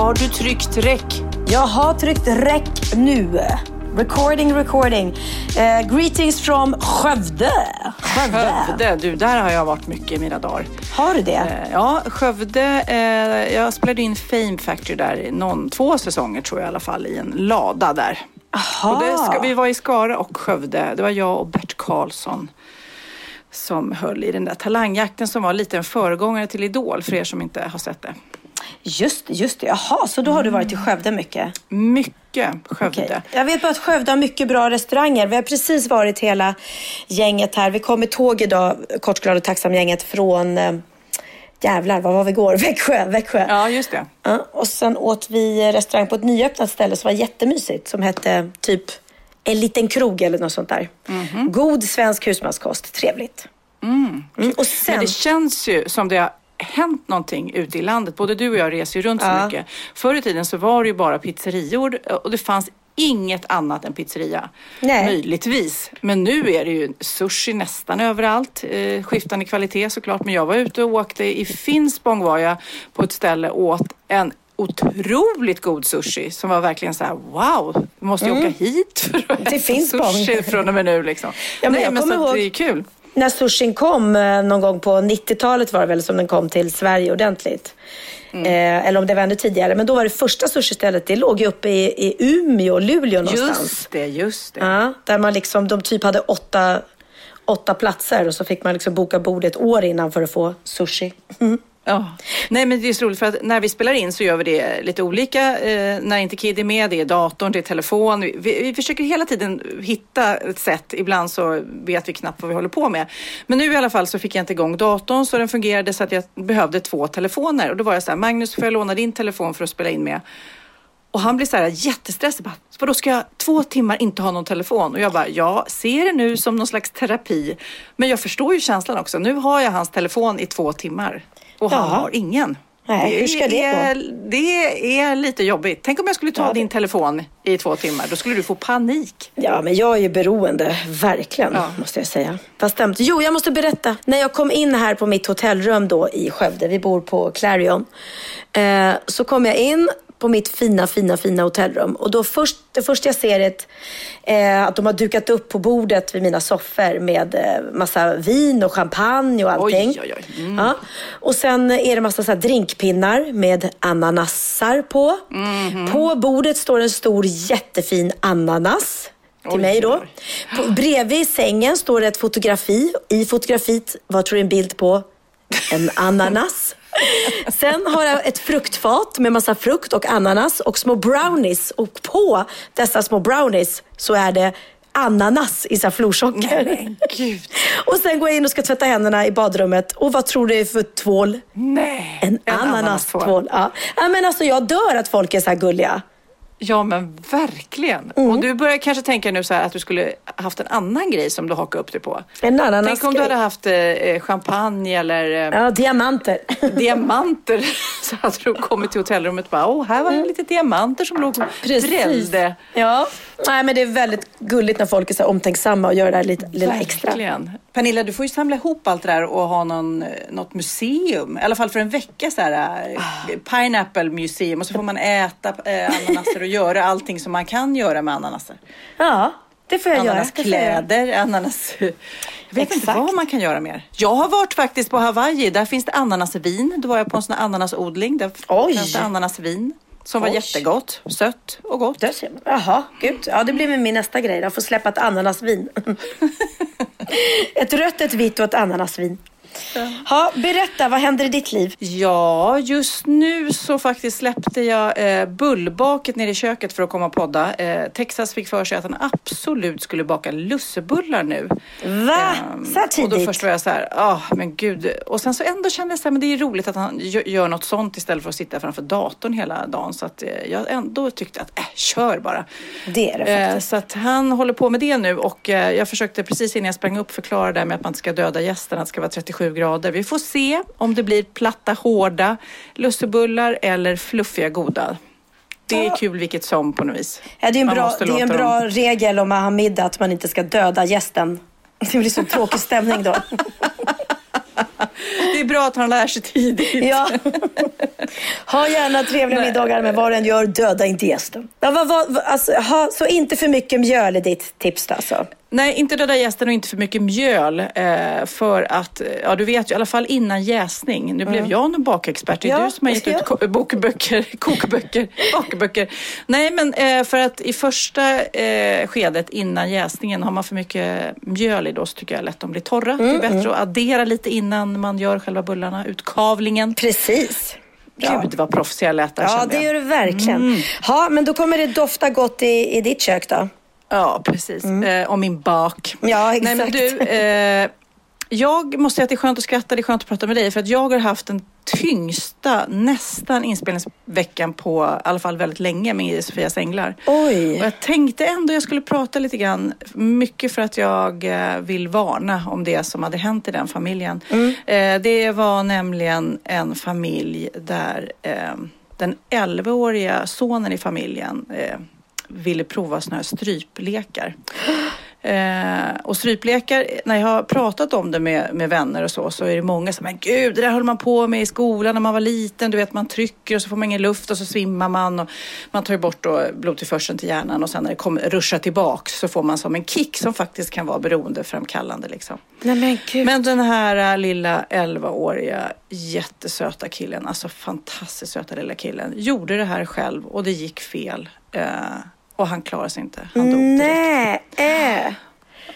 Har du tryckt räck? Jag har tryckt räck nu. Recording, recording. Eh, greetings from Skövde. Skövde. Skövde, du, där har jag varit mycket i mina dagar. Har du det? Eh, Ja, Skövde. Eh, jag spelade in Fame Factory där i någon, två säsonger tror jag i alla fall, i en lada där. Aha. Och det vi var i Skara och Skövde. Det var jag och Bert Karlsson som höll i den där talangjakten som var lite en föregångare till Idol för er som inte har sett det. Just just det. Jaha, så då har du varit i Skövde mycket? Mycket Skövde. Okej. Jag vet bara att Skövde har mycket bra restauranger. Vi har precis varit hela gänget här. Vi kom med tåg idag, kort glad och tacksam gänget från eh, Jävlar, vad var vi igår? Växjö, Växjö. Ja, just det. Ja, och sen åt vi restaurang på ett nyöppnat ställe som var jättemysigt. Som hette typ En liten krog eller något sånt där. Mhm. God svensk husmanskost. Trevligt. Mm. Och sen... Men det känns ju som det hänt någonting ute i landet. Både du och jag reser ju runt så Ja. mycket. Förr i tiden så var det ju bara pizzerior och det fanns inget annat än pizzeria. Nej. Möjligtvis. Men nu är det ju sushi nästan överallt. Eh, skiftande kvalitet såklart. Men jag var ute och åkte i Finspång var jag på ett ställe åt en otroligt god sushi som var verkligen så här wow, måste ju åka hit för att Mm. Till äta Finspång. sushi från och med nu liksom. Ja, men Nej jag men så ihåg- det är kul. När sushin kom eh, någon gång på 90-talet var det väl som den kom till Sverige ordentligt. Mm. Eh, eller om det var ännu tidigare. Men då var det första sushistället, det låg ju uppe i, i Umeå, Luleå någonstans. Just det, just det. Ja, där man liksom, de typ hade åtta, åtta platser och så fick man liksom boka bord ett år innan för att få sushi. Mm. Ja. Nej men det är så roligt för att när vi spelar in så gör vi det lite olika. Eh, när inte Kid är med, det är datorn, det är telefon. Vi, vi, vi försöker hela tiden hitta ett sätt. Ibland så vet vi knappt vad vi håller på med. Men nu i alla fall så fick jag inte igång datorn så den fungerade så att jag behövde två telefoner. Och då var jag så här, Magnus får jag låna din telefon för att spela in med? Och han blir så här jättestressad. Bara, Vadå, ska jag två timmar inte ha någon telefon? Och jag bara, jag ser det nu som någon slags terapi. Men jag förstår ju känslan också. Nu har jag hans telefon i två timmar. Och han Ja. har ingen. Nej, hur ska det är, gå? Det är lite jobbigt. Tänk om jag skulle ta Ja, det- din telefon i två timmar. Då skulle du få panik. Ja, men jag är ju beroende, verkligen, Ja. måste jag säga. Fast stämt. Jo, jag måste berätta. När jag kom in här på mitt hotellrum då i Skövde, vi bor på Clarion, eh, så kom jag in på mitt fina, fina, fina hotellrum. Och då först, det första jag ser är ett, eh, att de har dukat upp på bordet vid mina soffor med eh, massa vin och champagne och allting. Oj, oj, oj. Mm. Ja. Och sen är det massa så drinkpinnar med ananassar på. Mhm. På bordet står en stor jättefin ananas till Oj, mig då. På, bredvid sängen står det ett fotografi. I fotografiet, vad tror du en bild på? En ananas. Sen har jag ett fruktfat med massa frukt och ananas och små brownies. Och på dessa små brownies så är det ananas i florsocker. Och sen går jag in och ska tvätta händerna i badrummet. Och vad tror du det är för tvål? Nej. En, ananastvål. Ja. ja, men alltså jag dör att folk är så här gulliga. Ja men verkligen. Mm. Och du börjar kanske tänka nu så här att du skulle haft en annan grej som du hakar upp dig på. En ananas Tänk om du hade haft eh, champagne eller eh, Ja, diamanter. diamanter. Så hade du kommit till hotellrummet och bara, åh här var det lite diamanter som låg och drällde. Ja. Nej, men det är väldigt gulligt när folk är så här omtänksamma och gör det där lite, lilla extra. Verkligen. Pernilla, du får ju samla ihop allt det där och ha någon, något museum. I alla fall för en vecka så här. Ah. eh, Pineapple museum och så får man äta eh, ananaser och göra allting som man kan göra med ananaser. Ja, det får jag jag göra. Ananaskläder, ananas... Jag vet inte Exakt. vad man kan göra mer. Jag har varit faktiskt på Hawaii. Där finns det ananasvin. Då var jag på en sån här ananasodling. Där Oj. fanns det ananasvin. Som var Oj. jättegott. Sött och gott. Där ser man. Jaha, gud. Ja, det blir min nästa grej. Jag får släppa ett ananasvin. ett rött, ett vitt och ett ananasvin. Ja, berätta, vad händer i ditt liv? Ja, just nu så faktiskt släppte jag eh, bullbaket ner i köket för att komma och podda. Eh, Texas fick för sig att han absolut skulle baka lussebullar nu. Va? Ehm, Så här Och då tidigt? först var jag så här, ah, men gud. Och sen så ändå kände jag så här, men det är roligt att han gö- gör något sånt istället för att sitta framför datorn hela dagen. Så att eh, jag ändå tyckte att, äh, kör bara. Det är det Eh, faktiskt. så att han håller på med det nu och eh, jag försökte precis innan jag sprang upp förklara det här med att man inte ska döda gästerna, att det ska vara 37 grader. Vi får se om det blir platta, hårda lussebullar eller fluffiga, goda. Det är kul vilket som på något vis. Ja, det är en Man bra, det är en bra dem- regel om man har middag att man inte ska döda gästen. Det blir så tråkig stämning då. Det är bra att han lär sig tidigt. Ja. Ha gärna trevliga middagar men vad du än gör, döda inte gästen. Ja, vad, vad, vad- alltså, ha, så inte för mycket mjöl i ditt tips alltså? Nej, inte döda gästen och inte för mycket mjöl. Eh, för att, eh, ja du vet ju i alla fall innan jäsning. Nu blev jag någon bakexpert. Det är Ja, du som har gett ut ko- bokböcker, kokböcker, bakböcker. Nej, men eh, för att i första skedet innan jäsningen har man för mycket mjöl i då så tycker jag lätt de blir torra. det är bättre att addera lite innan man gör själva bullarna, utkavlingen. Precis. Bra. Gud vad proffsig jag lät där Ja, det jag. gör du verkligen. Ja, men då kommer det dofta gott i, i ditt kök då? Ja, precis. Eh, om min bak. Ja, Nej, men exakt. du, eh, jag måste säga att det är skönt att skratta, det är skönt att prata med dig för att jag har haft den tyngsta, nästan inspelningsveckan på, i alla fall väldigt länge med Sofias Änglar. Oj. Och jag tänkte ändå jag skulle prata lite grann, mycket för att jag eh, vill varna om det som hade hänt i den familjen. Eh, det var nämligen en familj där eh, den 11-åriga sonen i familjen ville prova såna här stryplekar. Eh, och stryplekar, när jag har pratat om det med, med vänner och så, så är det många som, men gud, det där höll man på med i skolan när man var liten. Du vet, man trycker och så får man ingen luft och så svimmar man. Och man tar ju bort då blodtillförseln till hjärnan och sen när det ruschar tillbaks så får man som en kick som faktiskt kan vara beroendeframkallande. Liksom. Nej men gud. Men den här äh, lilla 11-åriga jättesöta killen, alltså fantastiskt söta lilla killen, gjorde det här själv och det gick fel. Eh, och han klarade sig inte. Han dog direkt. Nej. Äh.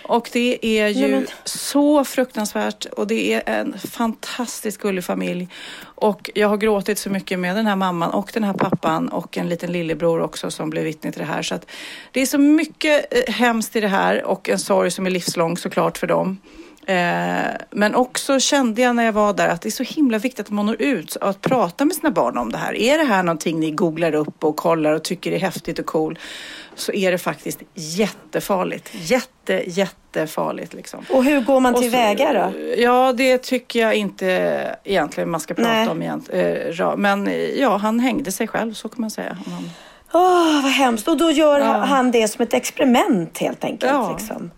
Och det är ju Nej, så fruktansvärt och det är en fantastiskt gullig familj. Och jag har gråtit så mycket med den här mamman och den här pappan och en liten lillebror också som blev vittne till det här. Så att det är så mycket eh, hemskt i det här och en sorg som är livslång såklart för dem. Eh, men också kände jag när jag var där att det är så himla viktigt att man når ut och att prata med sina barn om det här. Är det här någonting ni googlar upp och kollar och tycker är häftigt och cool så är det faktiskt jättefarligt. Jätte, jättefarligt liksom. Och hur går man tillväga då? Ja, det tycker jag inte egentligen man ska prata Nej. om. egent- eh, Men eh, ja, han hängde sig själv, så kan man säga. Åh, vad hemskt. Och då gör Ja. han det som ett experiment helt enkelt. Ja. Liksom.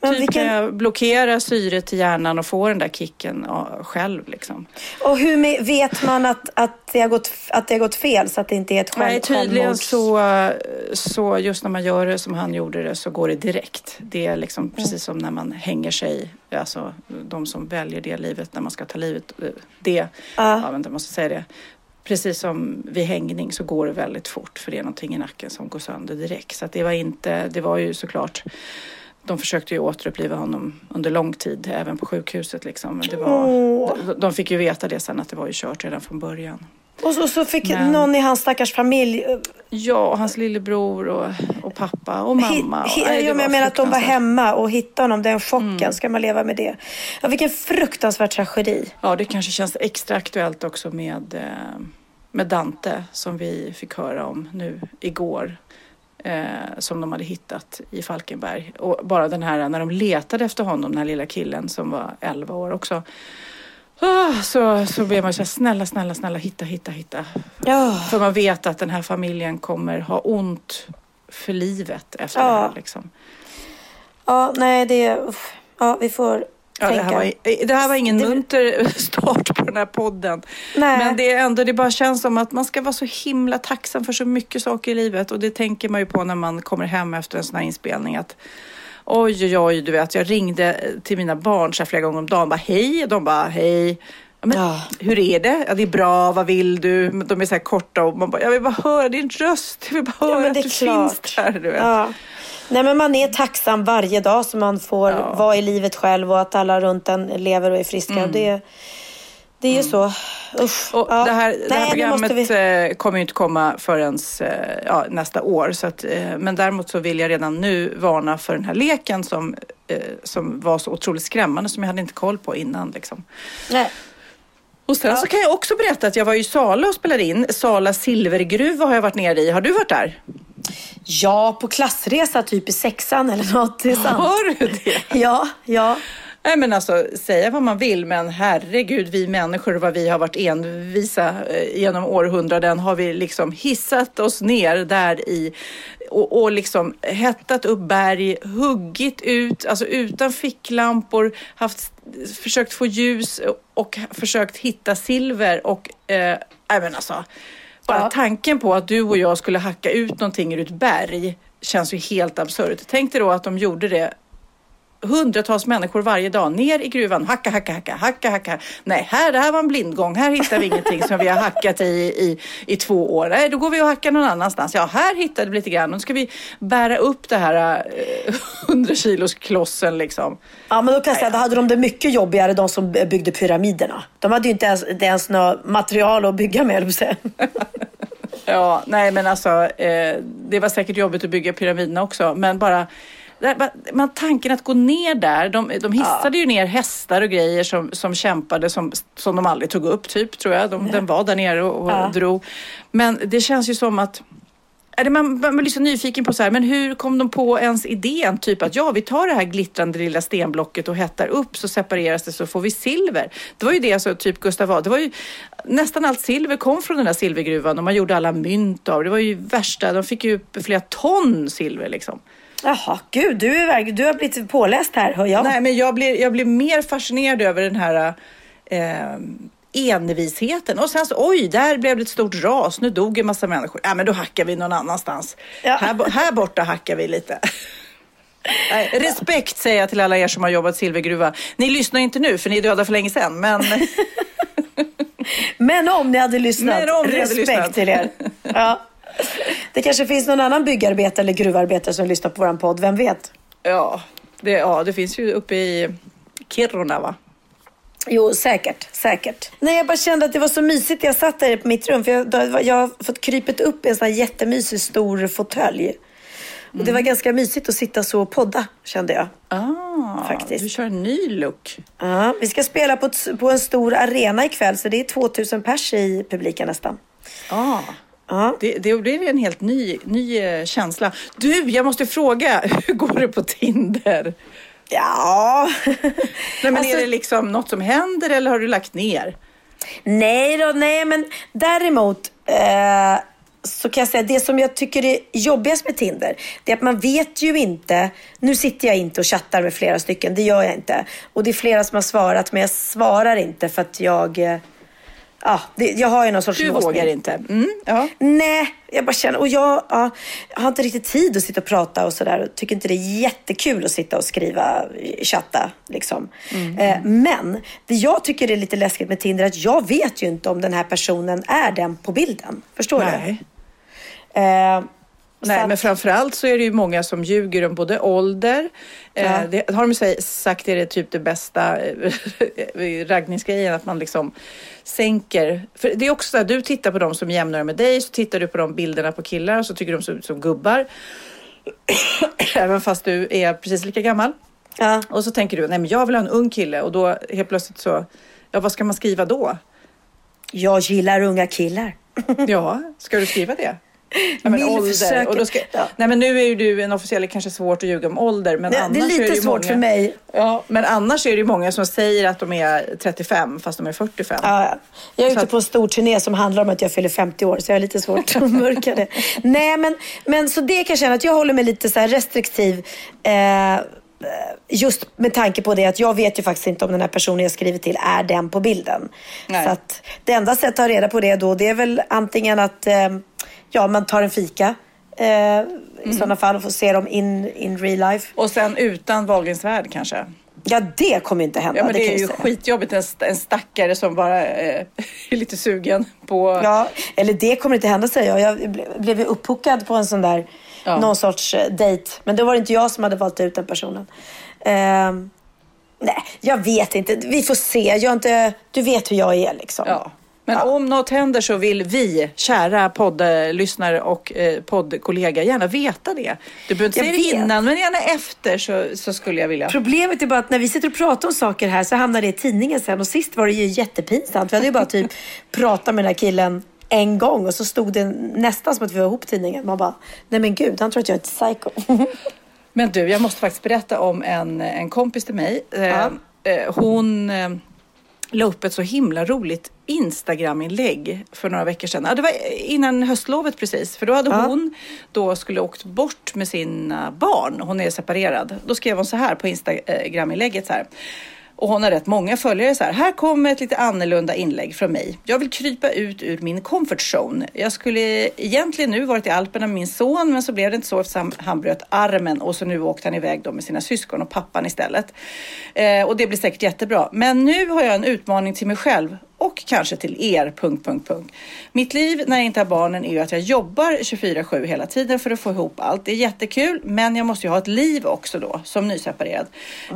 Men Typ vilken, kan jag blockera syret till hjärnan och få den där kicken själv. Liksom. Och hur vet man att, att, det har gått, att det har gått fel så att det inte är ett själv, Nej, tydligen så, så just när man gör det som han gjorde det så går det direkt. Det är liksom precis som när man hänger sig, alltså de som väljer det livet när man ska ta livet, eh, det, Ja. ja, vänta, jag måste säga det. Precis som vid hängning så går det väldigt fort för det är någonting i nacken som går sönder direkt. Så att det var inte, det var ju såklart de försökte ju återuppliva honom under lång tid, även på sjukhuset. Liksom. Men det var, de, de fick ju veta det sen att det var ju kört redan från början. Och så, så fick Men- någon i hans stackars familj... Ja, och hans lillebror och, och pappa och mamma. Hi, hi, Nej, det jag var menar att de var hemma och hittade honom. Den chocken, ska man leva med det? Ja, vilken fruktansvärd tragedi. Ja, det kanske känns extra aktuellt också med, eh, med Dante som vi fick höra om nu igår. Eh, som de hade hittat i Falkenberg. Och bara den här när de letade efter honom, den här lilla killen som var 11 år också. Ah, så, så blev man så här, snälla, snälla, snälla, hitta, hitta, hitta. Ja. För man vet att den här familjen kommer ha ont för livet efter Ja. det här. Liksom. Ja, nej det... Uff. Ja, vi får Ja, det, här var, det här var ingen Det- munter start på den här podden. Nej. Men det är ändå, det bara känns som att man ska vara så himla tacksam för så mycket saker i livet. Och det tänker man ju på när man kommer hem efter en sån här inspelning. Att oj, oj, oj, du vet, jag ringde till mina barn så här flera gånger om dagen. Bara hej, och de bara hej. Ja, men, Ja. Hur är det? Ja, det är bra. Vad vill du? De är så här korta och man bara, jag vill bara höra din röst. Jag vill bara höra men att du klart. finns där. Du vet. Ja. Nej, men man är tacksam varje dag som man får Ja. vara i livet själv och att alla runt en lever och är friska. Det, det är ju så. Usch. Och Ja. det här, det här programmet vi... eh, kommer ju inte komma förrän eh, ja, nästa år. Så att, eh, men däremot så vill jag redan nu varna för den här leken som, som var så otroligt skrämmande som jag hade inte koll på innan. Liksom. Nej. Och sen så kan jag också berätta att jag var i Sala och spelade in. Sala silvergruva har jag varit nere i. Har du varit där? Ja, på klassresa typ i sexan eller något. Det är sant. Har du det? Ja, ja. Nej men alltså säga vad man vill men herregud vi människor vad vi har varit envisa eh, genom århundraden har vi liksom hissat oss ner där i och, och liksom hettat upp berg, huggit ut, alltså utan ficklampor, haft, försökt få ljus och försökt hitta silver och eh, nej men alltså bara Ja. tanken på att du och jag skulle hacka ut någonting ur ett berg känns ju helt absurt. Tänk dig då att de gjorde det hundratals människor varje dag ner i gruvan. Hacka, hacka, hacka, hacka, hacka. Nej, här, det här var en blindgång. Här hittar vi ingenting som vi har hackat i, i, i två år. Nej, då går vi och hackar någon annanstans. Ja, här hittade vi lite grann. Nu ska vi bära upp det här eh, 100 kilos klossen liksom. Ja, men då kan jag säga, då hade de det mycket jobbigare, de som byggde pyramiderna. De hade ju inte ens, inte ens något material att bygga med. Ja, nej men alltså eh, det var säkert jobbigt att bygga pyramiderna också, men bara där- man, tanken att gå ner där, de, de hissade ju ner hästar och grejer som, som kämpade som, som de aldrig tog upp typ tror jag. De, Den var där nere och, och Ja. drog. Men det känns ju som att är man, man blir så nyfiken på så här, men hur kom de på ens idén? Typ att ja, vi tar det här glittrande lilla stenblocket och hettar upp så separeras det så får vi silver. Det var ju det, alltså, typ Gustav Vasa, det var ju nästan allt silver kom från den där silvergruvan och man gjorde alla mynt av det. Var ju värsta, de fick ju upp flera ton silver liksom. Jaha, gud, du, är, du har blivit påläst här, hör jag. Nej, men jag blir, jag blir mer fascinerad över den här eh, envisheten. Och sen så, oj, där blev det ett stort ras. Nu dog en massa människor. Ja, men då hackar vi någon annanstans. Ja. Här, här borta hackar vi lite. Nej, respekt säger jag till alla er som har jobbat silvergruva. Ni lyssnar inte nu för ni är döda för länge sedan. Men Men om ni hade lyssnat, Men om ni hade respekt lyssnat. till er. Ja. Det kanske finns någon annan byggarbetare eller gruvarbetare som lyssnar på våran podd, vem vet? ja det, ja, det finns ju uppe i Kiruna va? Jo, säkert, säkert. Nej, jag bara kände att det var så mysigt. Jag satt där på mitt rum, för jag, jag har fått krypet upp i en sån här jättemysig stor fåtölj. Och det var ganska mysigt att sitta så och podda, kände jag. Ah, Faktiskt. Du kör en ny look. Ja, vi ska spela på, ett, på en stor arena ikväll, så det är 2000 pers i publiken nästan. Ah. Ja. Det, det blir en helt ny, ny eh, känsla. Du, jag måste fråga, hur går det på Tinder? Ja. Nej, men Alltså- är det liksom något som händer eller har du lagt ner? Nej då, nej men däremot eh, så kan jag säga det som jag tycker är jobbigast med Tinder, det är att man vet ju inte, nu sitter jag inte och chattar med flera stycken, det gör jag inte. Och det är flera som har svarat, men jag svarar inte för att jag, eh, ja, det, jag har ju någon sorts Du låsning. vågar inte? Mm, ja. Nej, jag bara känner, och jag, ja, jag har inte riktigt tid att sitta och prata och sådär. Tycker inte det är jättekul att sitta och skriva, chatta liksom. Eh, men det jag tycker är lite läskigt med Tinder är att jag vet ju inte om den här personen är den på bilden. Förstår Nej. du? Eh, Nej, att- men framförallt så är det ju många som ljuger om både ålder. Ja. Eh, det har de säg- sagt är det typ det bästa eh, raggningsgrejen, att man liksom sänker. För det är också så att du tittar på dem som är jämnare med dig, så tittar du på de bilderna på killar och så tycker de ser ut som gubbar. Även fast du är precis lika gammal. ja. Och så tänker du, nej men jag vill ha en ung kille och då helt plötsligt så, ja vad ska man skriva då? Jag gillar unga killar. Ja, ska du skriva det? Ja, men ålder. Och då ska, Ja. Nej men nu är ju du en officiell, det kanske är svårt att ljuga om ålder. Men Det- annars det är lite ju svårt många, för mig. Ja, men annars är det ju många som säger att de är 35 fast de är 45. Ja, ja. jag är Så ute på en stor turné som handlar om att jag fyller 50 år så jag har lite svårt att mörka det. Nej men, men så det kan jag känna att jag håller mig lite så restriktiv. Eh, just med tanke på det att jag vet ju faktiskt inte om den här personen jag skriver till är den på bilden. Nej. Så att det enda sättet att ta reda på det då det är väl antingen att eh, ja, man tar en fika eh, i sådana fall och får se dem in, in real life. Och sen utan Wahlgrens värld kanske. Ja det kommer inte hända. Ja men det, kan är ju säga. skitjobbigt. En, en stackare som bara eh, är lite sugen på... Ja, eller det kommer inte hända säger jag. Jag ble- blev ju upphookad på en sån där, Ja. någon sorts eh, dejt. Men då var det inte jag som hade valt ut den personen. Ehm, nej, jag vet inte. Vi får se. Jag inte, du vet hur jag är liksom. Ja. Men om något händer så vill vi, kära poddlyssnare och eh, poddkollega, gärna veta det. Du behöver inte säga det innan, men gärna efter så, så skulle jag vilja. Problemet är bara att när vi sitter och pratar om saker här så hamnar det i tidningen sen. Och sist var det ju jättepinsamt. Vi hade ju bara typ pratat med den här killen en gång och så stod det nästan som att vi var ihop tidningen. Man bara, nej men gud, han tror att jag är ett psycho. Men du, jag måste faktiskt berätta om en, en kompis till mig. Ja. eh, hon eh, la upp ett så himla roligt Instagram-inlägg för några veckor sedan. Ja, det var innan höstlovet precis. För då hade Ja. hon då skulle åkt bort med sina barn. Hon är separerad. Då skrev hon så här på Instagram-inlägget så här. Och hon har rätt många följare så här. Här kommer ett lite annorlunda inlägg från mig. Jag vill krypa ut ur min comfort zone. Jag skulle egentligen nu varit i Alperna med min son, men så blev det inte så eftersom han bröt armen och så nu åkte han iväg då med sina syskon och pappan istället. Eh, och det blir säkert jättebra. Men nu har jag en utmaning till mig själv och kanske till er. Punkt, punkt, punkt. Mitt liv när jag inte har barnen är ju att jag jobbar 24-7 hela tiden för att få ihop allt. Det är jättekul, men jag måste ju ha ett liv också då som nyseparerad.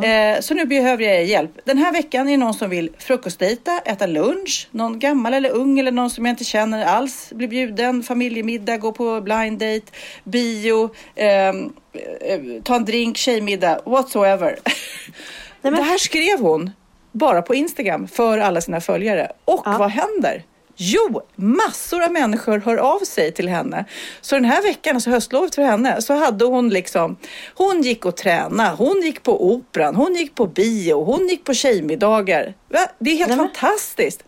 Eh, så nu behöver jag er hjälp. Den här veckan är det någon som vill frukostdejta, äta lunch, någon gammal eller ung eller någon som jag inte känner alls blir bjuden, familjemiddag, gå på blind date, bio, ehm, eh, ta en drink, tjejmiddag, whatsoever. men- Det här skrev hon bara på Instagram för alla sina följare. Och Ja. vad händer? Jo, massor av människor hör av sig till henne. Så den här veckan, alltså höstlovet för henne, så hade hon liksom, hon gick och tränade, hon gick på operan, hon gick på bio, hon gick på tjejmiddagar. Va? Det är helt Nej, men- fantastiskt.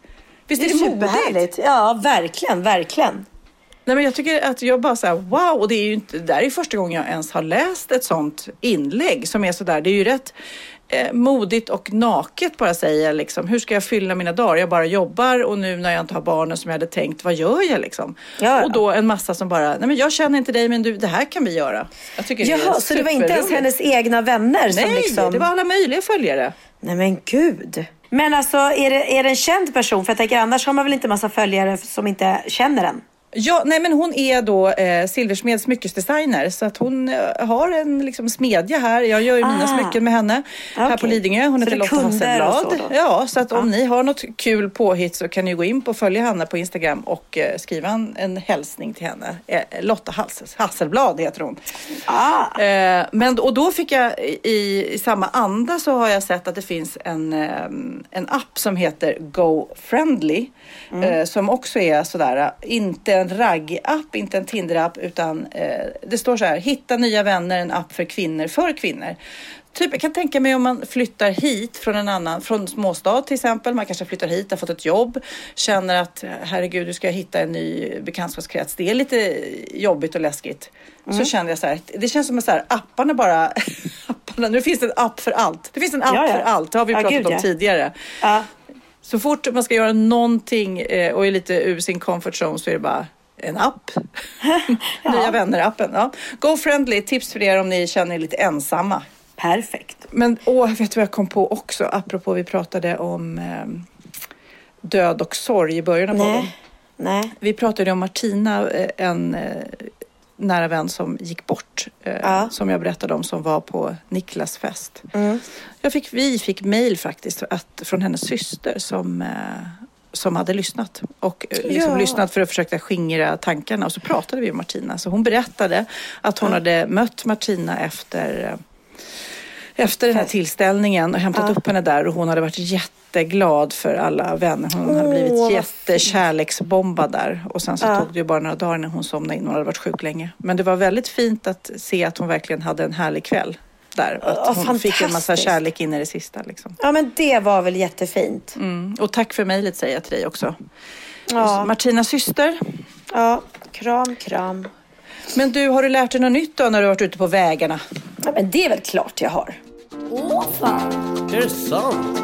Visst Det är är det modigt? Ja, verkligen, verkligen. Nej, men jag tycker att jag bara så här, wow, och det är ju inte, det där är första gången jag ens har läst ett sånt inlägg som är så där, det är ju rätt eh, modigt och naket bara säga liksom, hur ska jag fylla mina dagar? Jag bara jobbar och nu när jag inte har barnen som jag hade tänkt, vad gör jag liksom? Ja, ja. Och då en massa som bara, nej men jag känner inte dig men du, det här kan vi göra. Jag tycker det är Jaha, så det var inte ens hennes egna vänner som Nej, liksom... det var alla möjliga följare. Nej men gud. Men alltså, är det, är det en känd person? För jag tänker, annars har man väl inte massa följare som inte känner den? Ja, nej men hon är då eh, Silversmed smyckesdesigner så att hon eh, har en liksom, smedja här. Jag gör ju mina Ah. smycken med henne här Okej. på Lidingö. Hon Så heter Lotta Hasselblad. Ja, så att om ni har något kul påhitt så kan ni gå in på och följa henne på Instagram och eh, skriva en, en hälsning till henne. Eh, Lotta Hassel, Hasselblad heter hon. Ah. Eh, men, och då fick jag i, i samma anda så har jag sett att det finns en, eh, en app som heter Go Friendly. Eh, som också är sådär, eh, inte en ragg-app, inte en Tinder-app utan eh, det står så här, hitta nya vänner, en app för kvinnor, för kvinnor. Typ, jag kan tänka mig om man flyttar hit från en annan, från småstad till exempel. Man kanske flyttar hit, har fått ett jobb, känner att herregud, hur ska hitta en ny bekantskapskrets? Det är lite jobbigt och läskigt. Mm. Så kände jag så här, det känns som att så här, apparna bara, apparna, nu finns det en app för allt. Det finns en app Ja, ja. för allt, det har vi Ja, pratat gud, om tidigare. Ja. Så fort man ska göra någonting eh, och är lite ur sin comfort zone så är det bara en app. Nya vänner-appen. Ja. Go Friendly, tips för er om ni känner er lite ensamma. Perfekt. Men åh, vet du vad jag kom på också? Apropå vi pratade om eh, död och sorg i början av podden. Nej. Nej. Vi pratade om Martina, eh, en eh, nära vän som gick bort. eh, Ja. Som jag berättade om som var på Niklas fest. Mm. Jag fick, vi fick mejl faktiskt att, från hennes syster som, eh, som hade lyssnat. Och eh, liksom Ja. lyssnat för att försöka skingra tankarna. Och så pratade vi om Martina. Så hon berättade att hon hade mött Martina efter eh, efter den här tillställningen och hämtat upp henne där och hon hade varit jätteglad för alla vänner. Hon hade blivit jättekärleksbombad där och sen så Ja. tog det ju bara några dagar när hon somnade in. Hon hade varit sjuk länge. Men det var väldigt fint att se att hon verkligen hade en härlig kväll där. Ja, Att hon fick en massa kärlek in i det sista. Liksom. Ja, men det var väl jättefint. Mm. Och tack för mejlet säger jag till dig också. Ja. Martinas syster. Ja, kram, kram. Men du, har du lärt dig något nytt då när du har varit ute på vägarna? Ja, men det är väl klart jag har. Åh fan, Är det sant?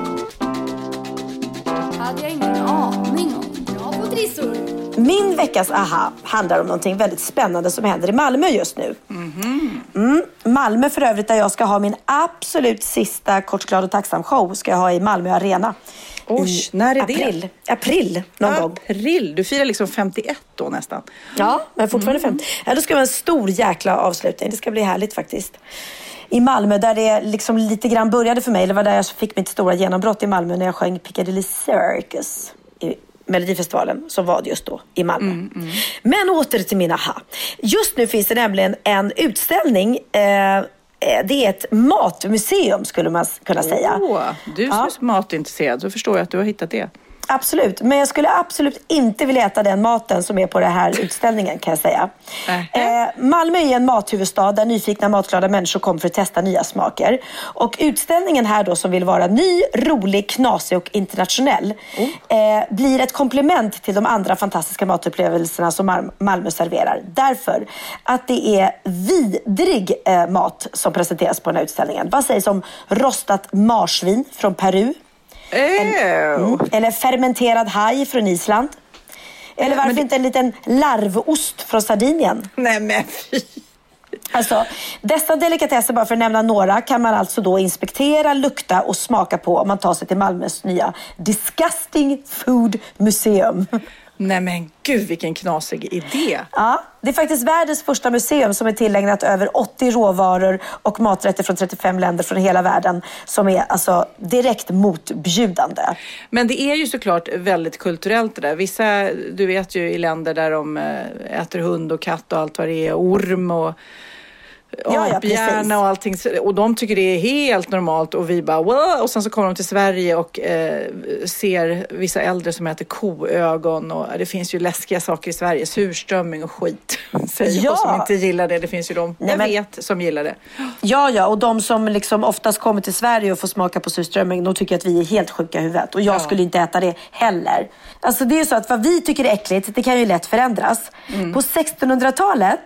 hade jag ingen aning om. Bra på trissor. Min veckas aha handlar om någonting väldigt spännande som händer i Malmö just nu. Mm. Malmö för övrigt där jag ska ha min absolut sista Kort, glad och tacksam show ska jag ha i Malmö Arena. I när är det? April. April någon gång. April, du firar liksom 51 då nästan. Ja, men fortfarande 50. Ja, då ska det vara en stor jäkla avslutning. Det ska bli härligt faktiskt. I Malmö där det liksom lite grann började för mig. Det var där jag fick mitt stora genombrott i Malmö när jag sjöng Piccadilly Circus i Melodifestivalen som var just då i Malmö. Men åter till min aha. Just nu finns det nämligen en utställning. Eh, det är ett matmuseum skulle man kunna säga. Åh, du som är så matintresserad, så förstår jag att du har hittat det. Absolut, men jag skulle absolut inte vilja äta den maten som är på den här utställningen kan jag säga. Eh, Malmö är en mathuvudstad där nyfikna matglada människor kommer för att testa nya smaker. Och utställningen här då som vill vara ny, rolig, knasig och internationell eh, blir ett komplement till de andra fantastiska matupplevelserna som Mal- Malmö serverar. Därför att det är vidrig eh, mat som presenteras på den här utställningen. Vad sägs om rostat marsvin från Peru? Mm. Eller fermenterad haj från Island. Eller varför det- inte en liten larvost från Sardinien? Nej men fy. Alltså, dessa delikatesser, bara för att nämna några, kan man alltså då inspektera, lukta och smaka på om man tar sig till Malmös nya Disgusting Food Museum. Nej men gud vilken knasig idé. Ja, det är faktiskt världens första museum som är tillägnat över 80 råvaror och maträtter från 35 länder från hela världen som är alltså direkt motbjudande. Men det är ju såklart väldigt kulturellt det där. Vissa, du vet ju i länder där de eh, äter hund och katt och allt vad det är, orm och Ja, ja, aphjärna och allting. Och de tycker det är helt normalt och vi bara wow! Och sen så kommer de till Sverige och eh, ser vissa äldre som äter koögon och det finns ju läskiga saker i Sverige, surströmming och skit. Säger jag Ja. som inte gillar det. Det finns ju de Nej, jag men- vet som gillar det. Ja, ja, och de som liksom oftast kommer till Sverige och får smaka på surströmming, de tycker att vi är helt sjuka i huvudet. Och jag Ja. skulle inte äta det heller. Alltså det är så att vad vi tycker är äckligt, det kan ju lätt förändras. På 1600-talet,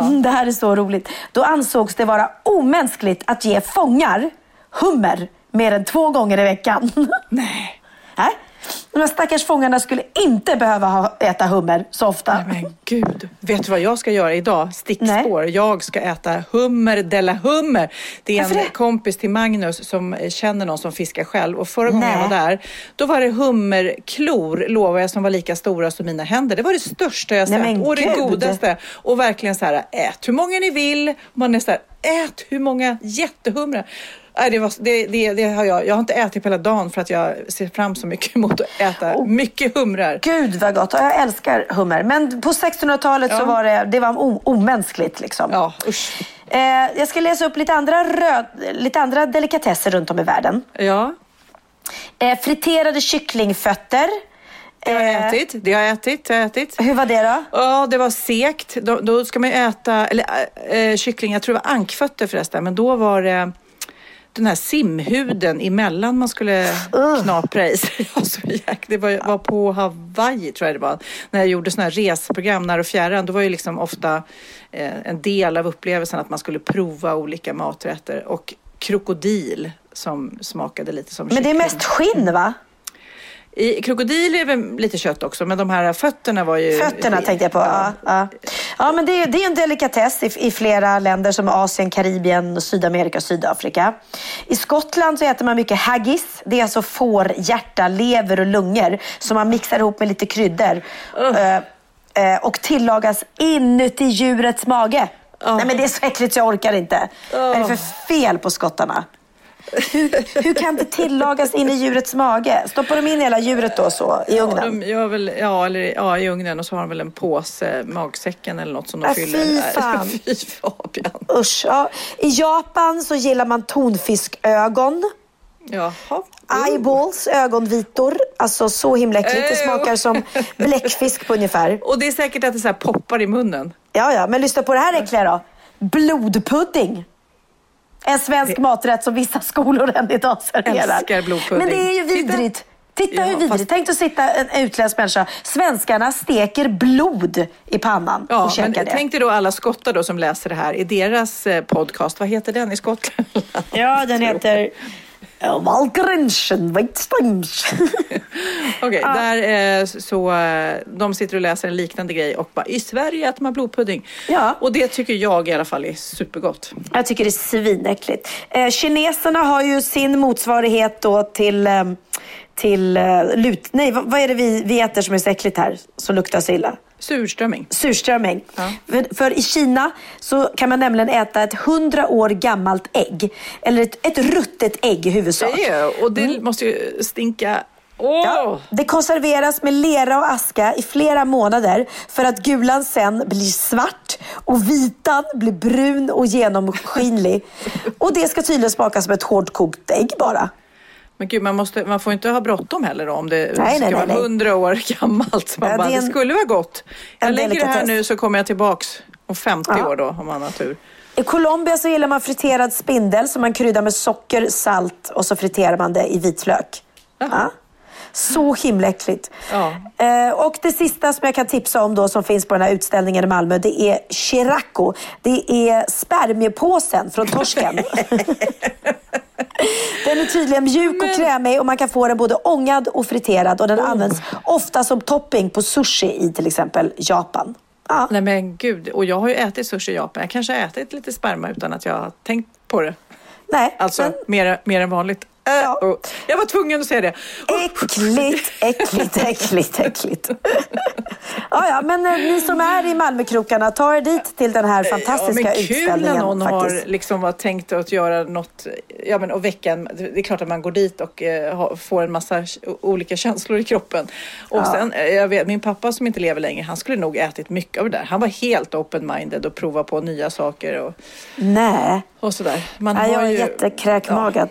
mm, det här är så roligt, då ansågs det vara omänskligt att ge fångar hummer mer än två gånger i veckan. Nej. Nej. De här stackars fångarna skulle inte behöva ha, äta hummer så ofta. Nej, men gud. Vet du vad jag ska göra idag? Stickspår. Jag ska äta hummer della hummer. Det är Varför en det? kompis till Magnus som eh, känner någon som fiskar själv. Och förra gången jag Nej. var där, då var det hummerklor, lovar jag, som var lika stora som mina händer. Det var det största jag Nej, sett men och det gud. godaste. Och verkligen så här, ät hur många ni vill. Man är så här, ät hur många jättehumrar. Nej, det, var, det, det, det har jag, jag har inte ätit på hela dagen för att jag ser fram så mycket emot att äta Oh. mycket humrar. Gud vad gott. Jag älskar hummer. Men på 1600-talet så Ja. var det, det var omänskligt liksom. Ja, usch. Eh, jag ska läsa upp lite andra, röd, lite andra delikatesser runt om i världen. Ja. Eh, friterade kycklingfötter. Det har jag Eh, ätit. Det har jag ätit. Det har jag ätit. Hur var det då? Ja, det var sekt. Då, då ska man ju äta, eller äh, kyckling, jag tror det var ankfötter förresten, men då var det den här simhuden emellan man skulle knapra i sig. Jäk- det var, var på Hawaii tror jag det var. När jag gjorde sådana här reseprogram när och fjärran. Då var ju liksom ofta eh, en del av upplevelsen att man skulle prova olika maträtter. Och krokodil som smakade lite som Men det är mest skinn va? I krokodil är väl lite kött också, men de här fötterna var ju... Fötterna tänkte jag på. Ja, ja. Ja men det, är- det är en delikatess i, i flera länder som Asien, Karibien, Sydamerika och Sydafrika. I Skottland så äter man mycket haggis. Det är alltså får, hjärta, lever och lungor som man mixar ihop med lite kryddor. Eh, eh, och tillagas inuti djurets mage. Nej men det är så äckligt så jag orkar inte. Vad är det för fel på skottarna? Hur, hur kan det tillagas in i djurets mage? Stoppar de in hela djuret då så i Ja, ugnen? de gör väl, ja, eller, ja, i ugnen och så har de väl en påse, magsäcken eller något som de Äh, fyller. fy fan. fy Fabian. Usch, ja. I Japan så gillar man tonfiskögon. Jaha. Eyeballs, ögonvitor. Alltså så himla äckligt. Det smakar som bläckfisk på ungefär. Och det är säkert att det så poppar i munnen. Ja, ja, men lyssna på det här äckliga då. Blodpudding. En svensk maträtt som vissa skolor än idag serverar. Älskar blodpudding. Men det är ju vidrigt. Titta Ja, hur vidrigt. fast- Tänk att sitta en utländsk människa. Svenskarna steker blod i pannan Ja, och käkar men det. tänk dig då alla skottar då som läser det här i deras eh, podcast. Vad heter den i Skottland? Ja, den heter... Valgrenchen, Weitsteins. Okej, där eh, så eh, de sitter och läser en liknande grej och bara i Sverige äter man blodpudding. Ja. Och det tycker jag i alla fall är supergott. Jag tycker det är svinäckligt. Eh, kineserna har ju sin motsvarighet då till, till lut... Nej, vad, vad är det vi, vi äter som är så äckligt här, som luktar så illa? Surströmming. Surströmming. Ja. För, för i Kina så kan man nämligen äta ett hundra år gammalt ägg. Eller ett, ett ruttet ägg i huvudsak. Ja, och det måste ju stinka. Mm. Ja, det konserveras med lera och aska i flera månader för att gulan sen blir svart och vitan blir brun och genomskinlig. och det ska tydligen smaka som ett hårdkokt ägg bara. Men gud, man, måste, man får inte ha bråttom heller då, om det Nej, ska nej, vara hundra år gammalt. Så man Ja, bara, det är det, en- skulle vara gott. Jag en lägger det här nu så kommer jag tillbaks om 50 Ja. år då, om man har tur. I Colombia så gillar man friterad spindel som man kryddar med socker, salt och så friterar man det i vitlök. Ja. Så himla äckligt. Ja. Eh, och det sista som jag kan tipsa om då som finns på den här utställningen i Malmö det är Chiraco. Det är spermiepåsen från torsken. den är tydligen mjuk och krämig och man kan få den både ångad och friterad och den Oh. används ofta som topping på sushi i till exempel Japan. Ja. Nej men gud, och jag har ju ätit sushi i Japan. Jag kanske har ätit lite sperma utan att jag har tänkt på det. Nej, Alltså men- mer, mer än vanligt. Ja. och jag var tvungen att säga det. Äckligt, äckligt, äckligt, äckligt. ja, ja, men eh, ni som är i Malmökrokarna, ta er dit till den här fantastiska ja, men kul utställningen. när någon faktiskt. har liksom tänkt att göra något, ja men och väcka en, det är klart att man går dit och eh, får en massa olika känslor i kroppen. Och sen, eh, jag vet, min pappa som inte lever längre, han skulle nog ätit mycket av det där. Han var helt open-minded och prova på nya saker och, Nej, och sådär. Man har jag är ju- jättekräkmagad.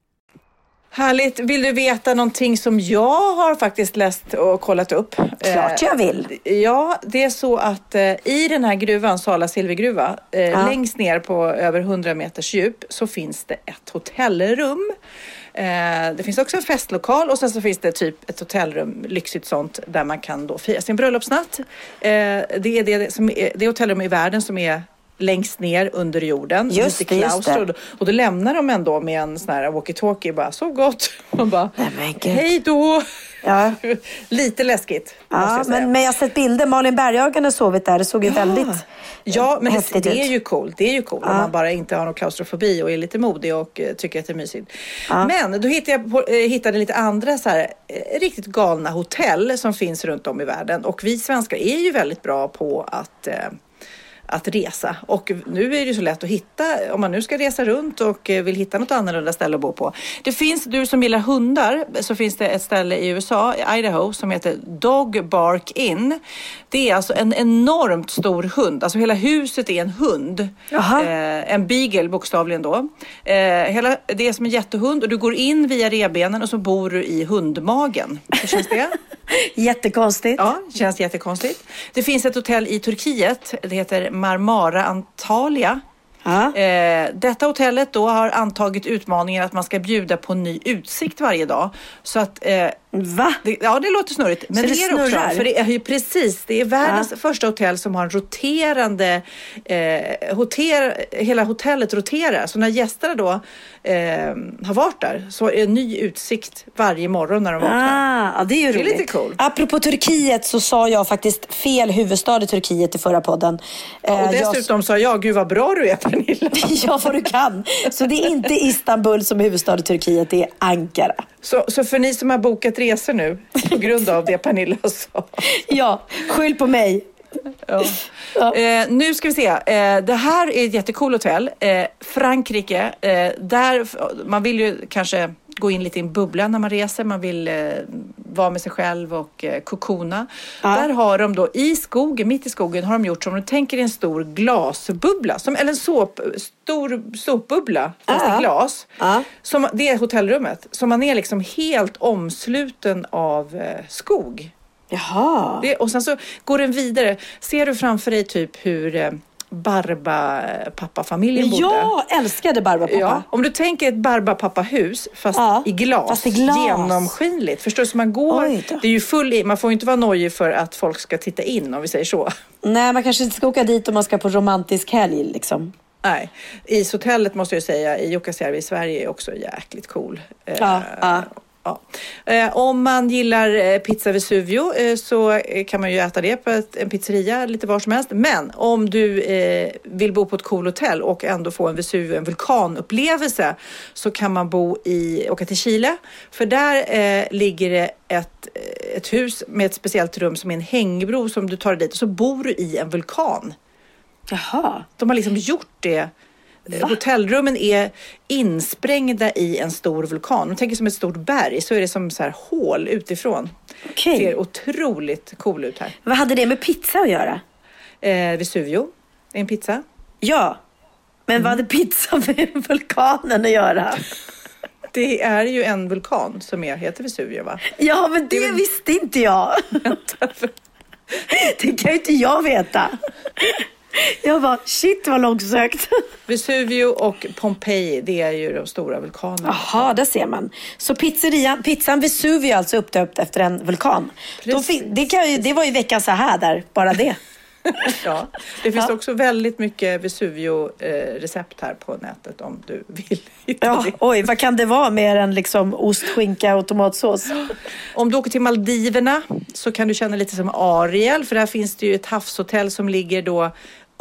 Härligt. Vill du veta någonting som jag har faktiskt läst och kollat upp? Klart jag vill. Eh, ja, det är så att eh, i den här gruvan, Sala silvergruva, eh, ja. längst ner på över 100 meters djup så finns det ett hotellrum. Det finns också en festlokal och sen så finns det typ ett hotellrum, lyxigt sånt, där man kan då fira sin bröllopsnatt. Det är det, som är, det hotellrum i världen som är längst ner under jorden. Just det, just det. Och då lämnar de ändå med en sån här walkie-talkie bara, så gott. Man bara, hej då. Ja. Lite läskigt. Ja, jag men, men jag har sett bilder. Malin Berghagen har sovit där. Det såg ju ja. väldigt Ja, men det, det är ju coolt. Det är ju coolt ja. om man bara inte har någon klaustrofobi och är lite modig och uh, tycker att det är mysigt. Ja. Men då hittade jag uh, hittade lite andra så här, uh, riktigt galna hotell som finns runt om i världen. Och vi svenskar är ju väldigt bra på att att resa. Och nu är det så lätt att hitta, om man nu ska resa runt och eh, vill hitta något annorlunda ställe att bo på. Det finns, du som gillar hundar, så finns det ett ställe i USA, i Idaho, som heter Dog Bark Inn. Det är alltså en enormt stor hund, alltså hela huset är en hund. Eh, en beagle bokstavligen då. Eh, hela, det är som en jättehund och du går in via rebenen och så bor du i hundmagen. Hur känns det? Jättekonstigt. Ja, känns jättekonstigt. Det finns ett hotell i Turkiet, det heter Marmara Antalya. Eh, detta hotellet då har antagit utmaningen att man ska bjuda på ny utsikt varje dag. Så att eh, Va? Det, ja, det låter snurrigt. Men så det, är det också. För det är ju precis, det är världens ja. första hotell som har en roterande, eh, hoter, hela hotellet roterar. Så när gästerna då eh, har varit där så är det en ny utsikt varje morgon när de vaknar. Ah, ja, det är ju det är lite cool. Apropå Turkiet så sa jag faktiskt fel huvudstad i Turkiet i förra podden. Ja, och eh, dessutom jag... sa jag, gud vad bra du är Pernilla. ja, vad du kan. Så det är inte Istanbul som huvudstad i Turkiet, det är Ankara. Så, så för ni som har bokat resor nu på grund av det Pernilla sa. ja, skyll på mig. Ja. Ja. Eh, nu ska vi se. Eh, det här är ett jättekul hotell. Eh, Frankrike. Eh, där, man vill ju kanske gå in lite i en bubbla när man reser. Man vill eh, vara med sig själv och eh, kokona. Ja. Där har de då i skogen, mitt i skogen, har de gjort som du tänker en stor glasbubbla. Som, eller en såp, stor såpbubbla fast ja. i glas. Ja. Som, det är hotellrummet. Så man är liksom helt omsluten av eh, skog. Jaha. Det, och sen så går den vidare. Ser du framför dig typ hur eh, Barbapappa-familjen bodde. Jag älskade Barbapappa. Ja, om du tänker ett Barbapappa-hus fast, Ja, i glas, fast i glas. genomskinligt. Förstår du? Så man går, det är ju full i, man får ju inte vara nojig för att folk ska titta in om vi säger så. Nej, man kanske inte ska åka dit om man ska på romantisk helg liksom. Nej, ishotellet måste jag säga i Jukkasjärvi i Sverige är också jäkligt cool. Eh, Ja, ja. Eh, om man gillar eh, pizza Vesuvio eh, så kan man ju äta det på en pizzeria lite var som helst. Men om du vill bo på ett cool hotell och ändå få en Vesuvio, en vulkanupplevelse, så kan man bo i, åka till Chile. För där ligger det ett, ett hus med ett speciellt rum som är en hängbro som du tar dit och så bor du i en vulkan. Jaha. De har liksom gjort det. Hotellrummen är insprängda i en stor vulkan. Om du tänker som ett stort berg så är det som så här hål utifrån. Okej. Ser otroligt cool ut här. Vad hade det med pizza att göra? Eh, Vesuvio, är en pizza. Ja. Men vad hade pizza med vulkanen att göra? Det är ju en vulkan som är, heter Vesuvio va? Ja, men det visste inte jag. det kan ju inte jag veta. Jag bara, shit vad långsökt. Vesuvio och Pompeji, det är ju de stora vulkanerna. Jaha, där ser man. Så pizzerian, pizzan Vesuvio är alltså uppdöpt efter en vulkan. Precis. fin- det, kan det var ju veckans så här där, bara det. Ja, det finns Ja. också väldigt mycket Vesuvio-recept här på nätet om du vill hitta Ja, det. oj, vad kan det vara mer än liksom ost, skinka och tomatsås? Om du åker till Maldiverna så kan du känna lite som Ariel för där finns det ju ett havshotell som ligger då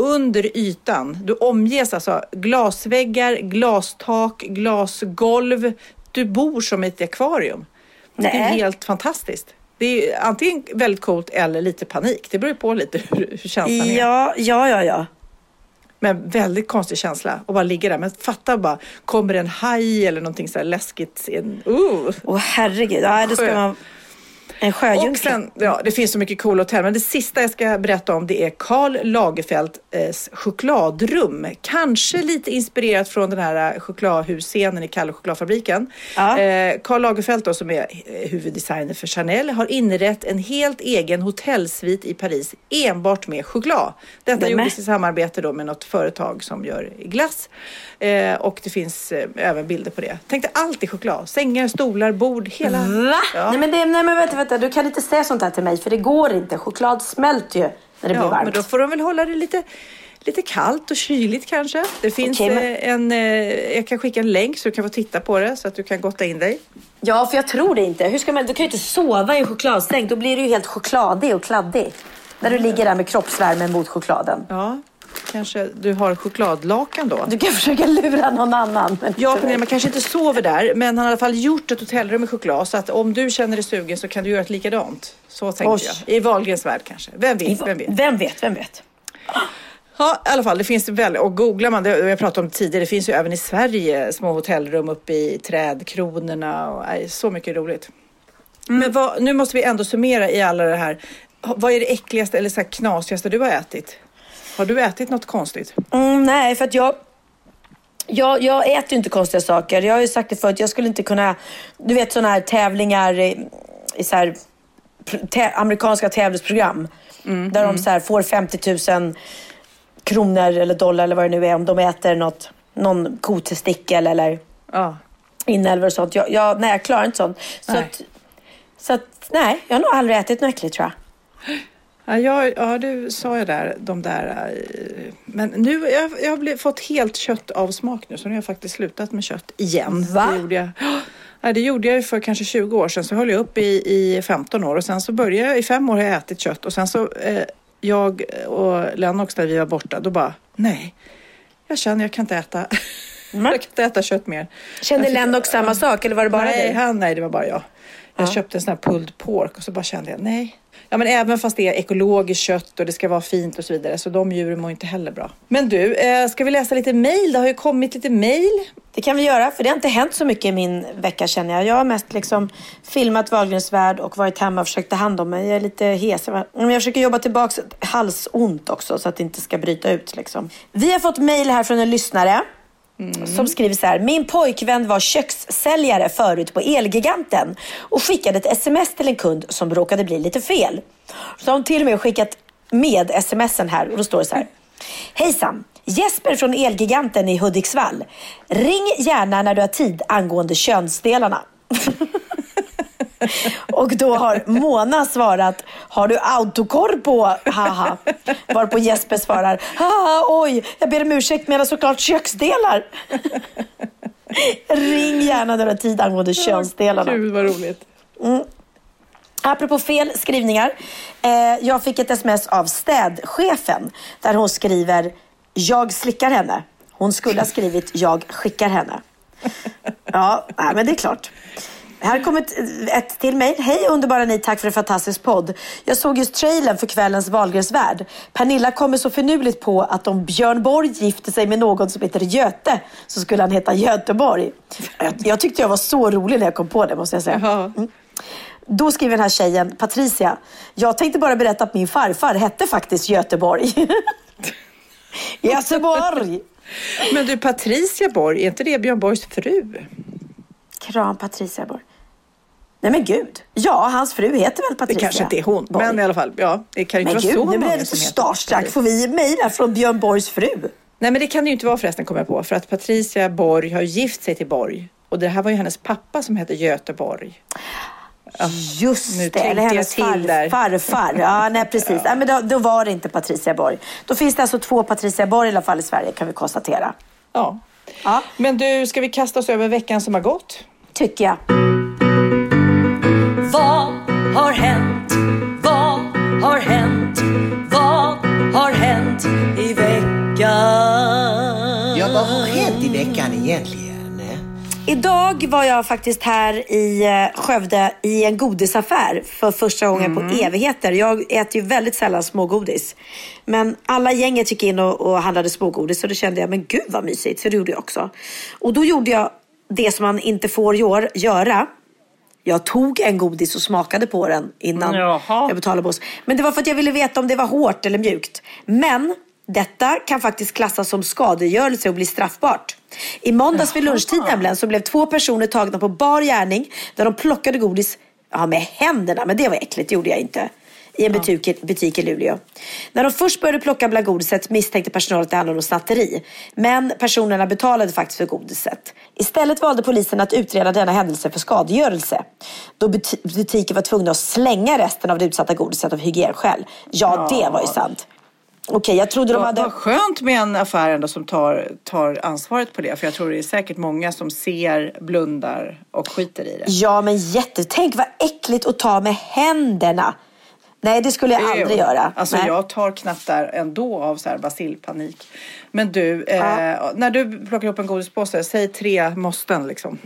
under ytan. Du omges alltså glasväggar, glastak, glasgolv. Du bor som i ett akvarium. Det är Nej. helt fantastiskt. Det är antingen väldigt coolt eller lite panik. Det beror på lite hur, hur känslan är. Ja, ja, ja, ja. Men väldigt konstig känsla att bara ligga där. Men fatta bara, kommer en haj eller någonting så här läskigt? Uh. Åh herregud, ja, det ska man... En Och sjöjungfru. sen, ja, det finns så mycket coola hotell, men det sista jag ska berätta om det är Karl Lagerfelds chokladrum. Kanske lite inspirerat från den här eh, chokladhusscenen i Kalle chokladfabriken. Ja. Eh, Karl Lagerfeld då, som är eh, huvuddesigner för Chanel har inrett en helt egen hotellsvit i Paris enbart med choklad. Detta Nämen. gjordes i samarbete då med något företag som gör glass. Eh, och det finns eh, även bilder på det. Tänk dig allt i choklad. Sängar, stolar, bord, hela... Va? Ja. Nej, men, det, nej men vänta, vänta, du kan inte säga sånt här till mig för det går inte. Choklad smälter ju när det blir Ja, varmt. men då får de väl hålla det lite, lite kallt och kyligt kanske. Det finns Okej, men- eh, en, eh, jag kan skicka en länk så du kan få titta på det så att du kan gotta in dig. Ja, för jag tror det inte. Hur ska man, du kan ju inte sova i en chokladsäng. Då blir du ju helt chokladig och kladdig. När du ligger där med kroppsvärmen mot chokladen. Ja, kanske du har chokladlakan då. Du kan försöka lura någon annan. Ja, Pernilla, man kanske inte sover där, men han har i alla fall gjort ett hotellrum med choklad. Så att om du känner dig sugen så kan du göra ett likadant. Så tänkte Oj. jag. I Wahlgrens värld kanske. Vem vet, vem vet. Vem vet, vem vet. Ja, i alla fall, det finns väl, och googlar man, det jag pratade om tidigare, det finns ju även i Sverige små hotellrum uppe i trädkronorna och nej, så mycket roligt. Men vad, nu måste vi ändå summera i alla det här. Vad är det äckligaste eller så knasigaste du har ätit? Har du ätit något konstigt? Mm, nej, för att jag... Jag, jag äter ju inte konstiga saker. Jag har ju sagt det förut, jag skulle inte kunna... Du vet sådana här tävlingar i, i så här, tä, amerikanska tävlingsprogram. där de så här får 50 000 kronor eller dollar eller vad det nu är om de äter något, någon kotestikel eller Ja. inälvor och sånt. Jag, jag, nej, jag klarar inte sånt. Så, Nej. att, så att, nej, jag har nog aldrig ätit något äckligt tror jag. Ja, ja, du sa ju där, de där. eh, Men nu, jag, jag har fått helt kött av smak nu, så nu har jag faktiskt slutat med kött igen. Va? Det gjorde jag, ja, det gjorde jag för kanske 20 år sedan, så höll jag upp i, i 15 år och sen så började jag, i fem år har jag ätit kött och sen så, eh, jag och Lennox när vi var borta, då bara, nej, jag känner jag kan inte äta, jag kan inte äta kött mer. Kände fick- Lennox samma sak eller var det bara nej, dig? Han, nej, det var bara jag. Jag Ja. köpte en sån här pulled pork och så bara kände jag nej. Ja, men även fast det är ekologiskt kött och det ska vara fint och så vidare så de djuren mår inte heller bra. Men du, eh, ska vi läsa lite mejl? Det har ju kommit lite mejl. Det kan vi göra, för det har inte hänt så mycket i min vecka känner jag. Jag har mest liksom filmat Wahlgrens värld och varit hemma och försökt ta hand om mig. Jag är lite hes. Men jag försöker jobba tillbaka halsont också så att det inte ska bryta ut. Liksom. Vi har fått mejl här från en lyssnare. Som skriver så här. Min pojkvän var kökssäljare förut på Elgiganten och skickade ett sms till en kund som råkade bli lite fel. Så har hon till och med skickat med smsen här och då står det så här. Hejsan! Jesper från Elgiganten i Hudiksvall. Ring gärna när du har tid angående könsdelarna. Och då har Mona svarat, har du autokorr på? Haha. Varpå Jesper svarar, haha oj, jag ber om ursäkt menar såklart köksdelar. Ring gärna när du har tid angående könsdelarna. Gud vad roligt. Mm. Apropå fel skrivningar. Eh, jag fick ett sms av städchefen där hon skriver jag slickar henne. Hon skulle ha skrivit jag skickar henne. Ja, nej, men det är klart. Här kommer ett, ett till mejl. Hej underbara ni, tack för en fantastisk podd. Jag såg just trailern för kvällens Wahlgrens värld. Pernilla kommer så finurligt på att om Björn Borg gifter sig med någon som heter Göte så skulle han heta Göteborg. Jag, jag tyckte jag var så rolig när jag kom på det måste jag säga. Mm. Då skriver den här tjejen, Patricia. Jag tänkte bara berätta att min farfar hette faktiskt Göteborg. Göteborg! Men du, Patricia Borg, är inte det Björn Borgs fru? Kram Patricia Borg. Nej men gud. Ja, hans fru heter väl Patricia Det kanske inte är hon, Borg. men i alla fall, ja, det kan ju inte Men vara så gud, nu blir jag lite starstruck. Får vi mejl här från Björn Borgs fru? Nej, men det kan det ju inte vara förresten, kommer jag på, för att Patricia Borg har gift sig till Borg. Och det här var ju hennes pappa som hette Göteborg. Just nu det, eller hennes till far, där. farfar. Ja, nej precis. Nej, men då, då var det inte Patricia Borg. Då finns det alltså två Patricia Borg i alla fall i Sverige kan vi konstatera. Ja. Ja, Men du, ska vi kasta oss över veckan som har gått? tycker jag. Vad har hänt? Vad har hänt? Vad har hänt i veckan? Ja, vad har hänt i veckan egentligen? Idag var jag faktiskt här i eh, Skövde i en godisaffär för första gången på evigheter. Jag äter ju väldigt sällan smågodis. Men alla gänget gick in och, och handlade smågodis och då kände jag, men gud vad mysigt. Så det gjorde jag också. Och då gjorde jag det som man inte får gör, göra. Jag tog en godis och smakade på den innan Jaha. jag betalade på oss. Men det var för att jag ville veta om det var hårt eller mjukt. Men detta kan faktiskt klassas som skadegörelse och bli straffbart. I måndags vid lunchtid nämligen så blev två personer tagna på bar gärning där de plockade godis ja, med händerna. Men det var äckligt, det gjorde jag inte. I en butik, butik i Luleå. När de först började plocka bland godiset misstänkte personalen att det handlade om snatteri. Men personerna betalade faktiskt för godiset. Istället valde polisen att utreda denna händelse för skadegörelse. Då buti- butiken var tvungna att slänga resten av det utsatta godiset av hygienskäl. Ja, det var ju sant. Okej, jag trodde de hade... vad skönt med en affär ändå som tar, tar ansvaret på det. För jag tror det är säkert många som ser, blundar och skiter i det. Ja, men jätte... Tänk vad äckligt att ta med händerna. Nej, det skulle jag aldrig göra. Alltså Nej. jag tar knappt där ändå av så här basilpanik. Men du, eh, när du plockar upp en godispåse, säg tre måsten liksom.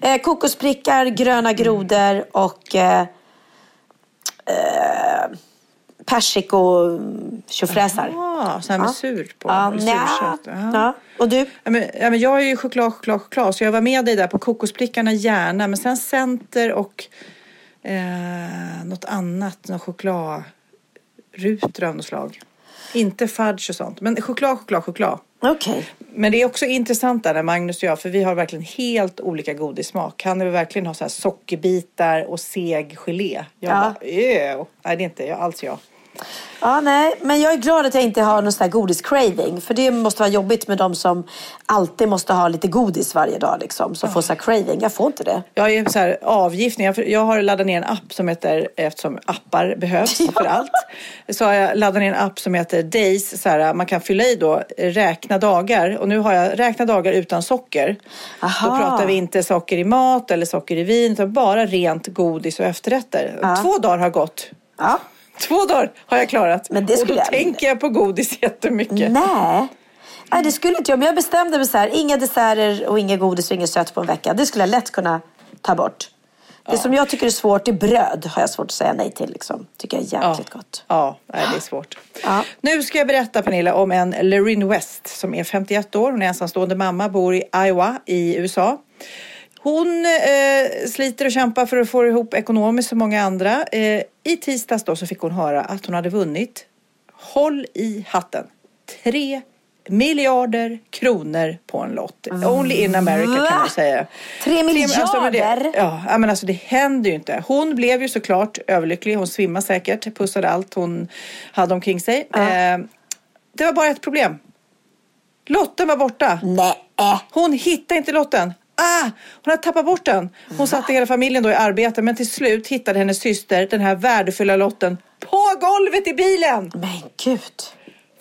Eh, kokosprickar, gröna grodor och eh, eh, persiko tjofräsar. Ah, så här med surt på. Ja. Ja. Ja. Och du? Ja, men, ja, men jag är ju choklad, choklad, choklad. Så jag var med dig där på kokosprickarna gärna. Men sen center och eh, något annat. Någon chokladrutor av något slag. Inte fudge och sånt. Men choklad, choklad, choklad. Okej. Men det är också intressant där när Magnus och jag, för vi har verkligen helt olika godissmak. Han vill verkligen ha så här sockerbitar och seg gelé. Jag Ja. bara, Ew. Nej, det är inte jag, alls jag. Ja, nej, men jag är glad att jag inte har någon sån här godis-craving. För det måste vara jobbigt med de som alltid måste ha lite godis varje dag. Liksom, som får så här craving. Jag får inte det. Jag är så här avgiftning. Jag, har laddat ner en app som heter, eftersom appar behövs för allt, så har jag laddat ner en app som heter Days. Så här, man kan fylla i då, räkna dagar. Och nu har jag räkna dagar utan socker. Aha. Då pratar vi inte socker i mat eller socker i vin, utan bara rent godis och efterrätter. Ja. Två dagar har gått. Ja. Två dagar har jag klarat. Men det och då skulle jag- tänker jag på godis jättemycket. Nej. Nej, det skulle inte jag. Men jag bestämde mig så här. Inga desserter och inget godis och inget sött på en vecka. Det skulle jag lätt kunna ta bort. Det som jag tycker är svårt är bröd. Har jag svårt att säga nej till. Liksom. Tycker jag är jäkligt gott. Ja, nej, det är svårt. Ja. Nu ska jag berätta Pernilla om en Loreen West som är 51 år. Hon är ensamstående mamma, bor i Iowa i USA. Hon eh, sliter och kämpar för att få ihop ekonomiskt som många andra. Eh, I tisdags då så fick hon höra att hon hade vunnit, håll i hatten, tre miljarder kronor på en lott. Only in America kan man säga. Tre men det, miljarder? ja, men alltså det händer ju inte. Hon blev ju såklart överlycklig. Hon svimmade säkert, pussade allt hon hade omkring sig. Eh, det var bara ett problem. Lotten var borta. Nej. Hon hittade inte lotten. Ah, hon hade tappat bort den. Hon satte hela familjen då i arbete men till slut hittade hennes syster den här värdefulla lotten på golvet i bilen. Men gud.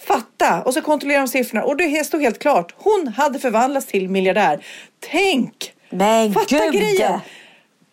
Fatta! Och så kontrollerade de siffrorna och det stod helt klart. Hon hade förvandlats till miljardär. Tänk! Men Fatta gud. grejen!